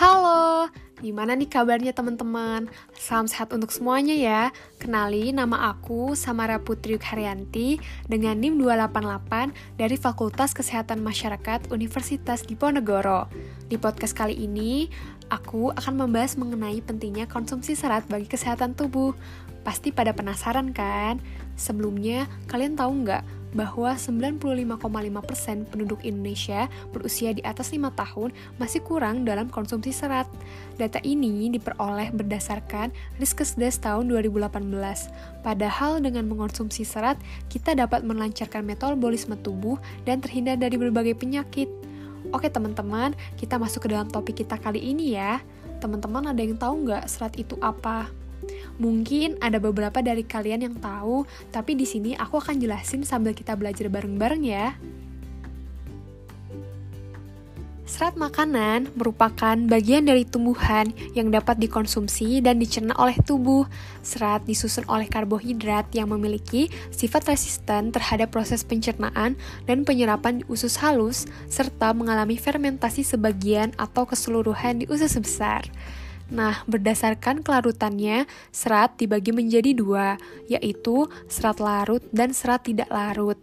Halo, gimana nih kabarnya teman-teman? Salam sehat untuk semuanya ya. Kenali, nama aku Samara Putri Haryanti dengan NIM 288 dari Fakultas Kesehatan Masyarakat Universitas Diponegoro. Di podcast kali ini, aku akan membahas mengenai pentingnya konsumsi serat bagi kesehatan tubuh. Pasti pada penasaran kan? Sebelumnya, kalian tahu nggak bahwa 95,5% penduduk Indonesia berusia di atas 5 tahun masih kurang dalam konsumsi serat. Data ini diperoleh berdasarkan Riskesdas tahun 2018. Padahal dengan mengonsumsi serat, kita dapat melancarkan metabolisme tubuh dan terhindar dari berbagai penyakit. Oke teman-teman, kita masuk ke dalam topik kita kali ini ya. Teman-teman ada yang tahu nggak serat itu apa? Mungkin ada beberapa dari kalian yang tahu, tapi di sini aku akan jelasin sambil kita belajar bareng-bareng ya. Serat makanan merupakan bagian dari tumbuhan yang dapat dikonsumsi dan dicerna oleh tubuh. Serat disusun oleh karbohidrat yang memiliki sifat resisten terhadap proses pencernaan dan penyerapan di usus halus, serta mengalami fermentasi sebagian atau keseluruhan di usus besar. Nah, berdasarkan kelarutannya, serat dibagi menjadi dua, yaitu serat larut dan serat tidak larut.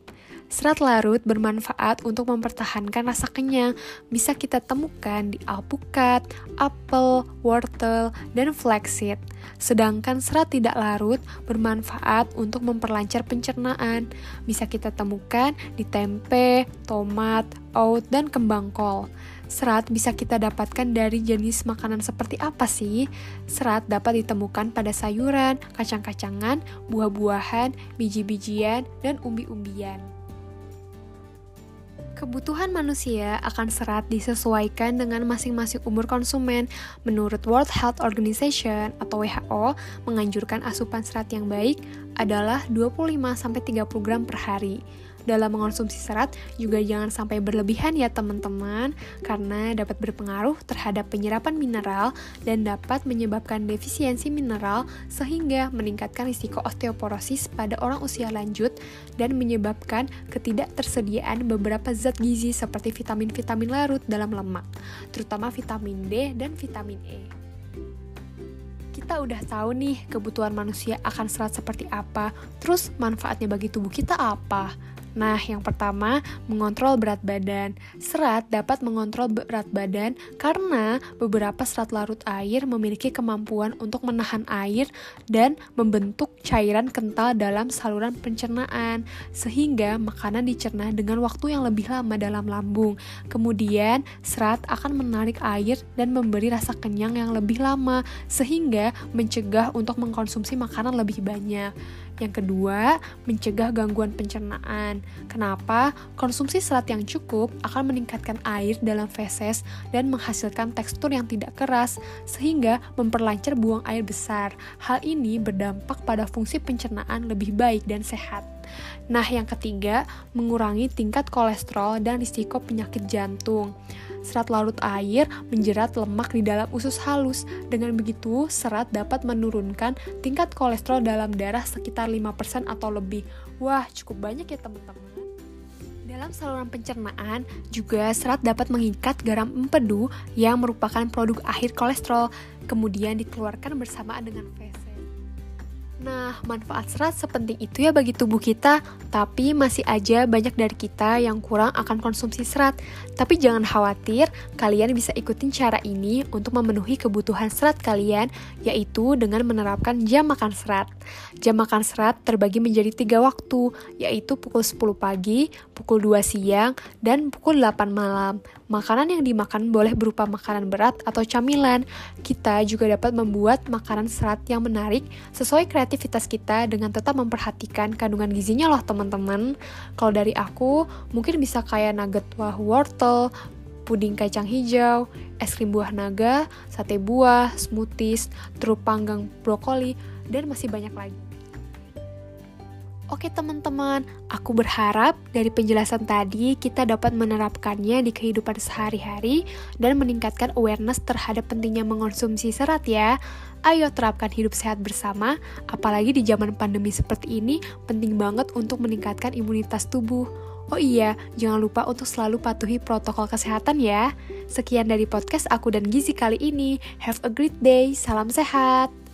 Serat larut bermanfaat untuk mempertahankan rasa kenyang. Bisa kita temukan di alpukat, apel, wortel, dan flaxseed. Sedangkan serat tidak larut bermanfaat untuk memperlancar pencernaan. Bisa kita temukan di tempe, tomat, oat, dan kembang kol. Serat bisa kita dapatkan dari jenis makanan seperti apa sih? Serat dapat ditemukan pada sayuran, kacang-kacangan, buah-buahan, biji-bijian, dan umbi-umbian. Kebutuhan manusia akan serat disesuaikan dengan masing-masing umur konsumen. Menurut World Health Organization atau WHO, menganjurkan asupan serat yang baik adalah 25-30 gram per hari dalam mengonsumsi serat juga jangan sampai berlebihan ya teman-teman karena dapat berpengaruh terhadap penyerapan mineral dan dapat menyebabkan defisiensi mineral sehingga meningkatkan risiko osteoporosis pada orang usia lanjut dan menyebabkan ketidaktersediaan beberapa zat gizi seperti vitamin-vitamin larut dalam lemak, terutama vitamin D dan vitamin E kita udah tahu nih kebutuhan manusia akan serat seperti apa, terus manfaatnya bagi tubuh kita apa? Nah, yang pertama, mengontrol berat badan. Serat dapat mengontrol berat badan karena beberapa serat larut air memiliki kemampuan untuk menahan air dan membentuk cairan kental dalam saluran pencernaan, sehingga makanan dicerna dengan waktu yang lebih lama dalam lambung. Kemudian, serat akan menarik air dan memberi rasa kenyang yang lebih lama, sehingga mencegah untuk mengkonsumsi makanan lebih banyak. Yang kedua, mencegah gangguan pencernaan. Kenapa? Konsumsi serat yang cukup akan meningkatkan air dalam feses dan menghasilkan tekstur yang tidak keras, sehingga memperlancar buang air besar. Hal ini berdampak pada fungsi pencernaan lebih baik dan sehat. Nah, yang ketiga, mengurangi tingkat kolesterol dan risiko penyakit jantung serat larut air menjerat lemak di dalam usus halus. Dengan begitu, serat dapat menurunkan tingkat kolesterol dalam darah sekitar 5% atau lebih. Wah, cukup banyak ya teman-teman. Dalam saluran pencernaan, juga serat dapat mengikat garam empedu yang merupakan produk akhir kolesterol, kemudian dikeluarkan bersamaan dengan feses. Nah, manfaat serat sepenting itu ya bagi tubuh kita, tapi masih aja banyak dari kita yang kurang akan konsumsi serat. Tapi jangan khawatir, kalian bisa ikutin cara ini untuk memenuhi kebutuhan serat kalian, yaitu dengan menerapkan jam makan serat. Jam makan serat terbagi menjadi tiga waktu, yaitu pukul 10 pagi, pukul 2 siang, dan pukul 8 malam. Makanan yang dimakan boleh berupa makanan berat atau camilan. Kita juga dapat membuat makanan serat yang menarik sesuai kreativitas kita dengan tetap memperhatikan kandungan gizinya loh teman-teman. Kalau dari aku, mungkin bisa kayak nugget buah wortel, puding kacang hijau, es krim buah naga, sate buah, smoothies, trup panggang brokoli, dan masih banyak lagi. Oke teman-teman, aku berharap dari penjelasan tadi kita dapat menerapkannya di kehidupan sehari-hari dan meningkatkan awareness terhadap pentingnya mengonsumsi serat ya. Ayo terapkan hidup sehat bersama, apalagi di zaman pandemi seperti ini penting banget untuk meningkatkan imunitas tubuh. Oh iya, jangan lupa untuk selalu patuhi protokol kesehatan ya. Sekian dari podcast aku dan Gizi kali ini. Have a great day. Salam sehat.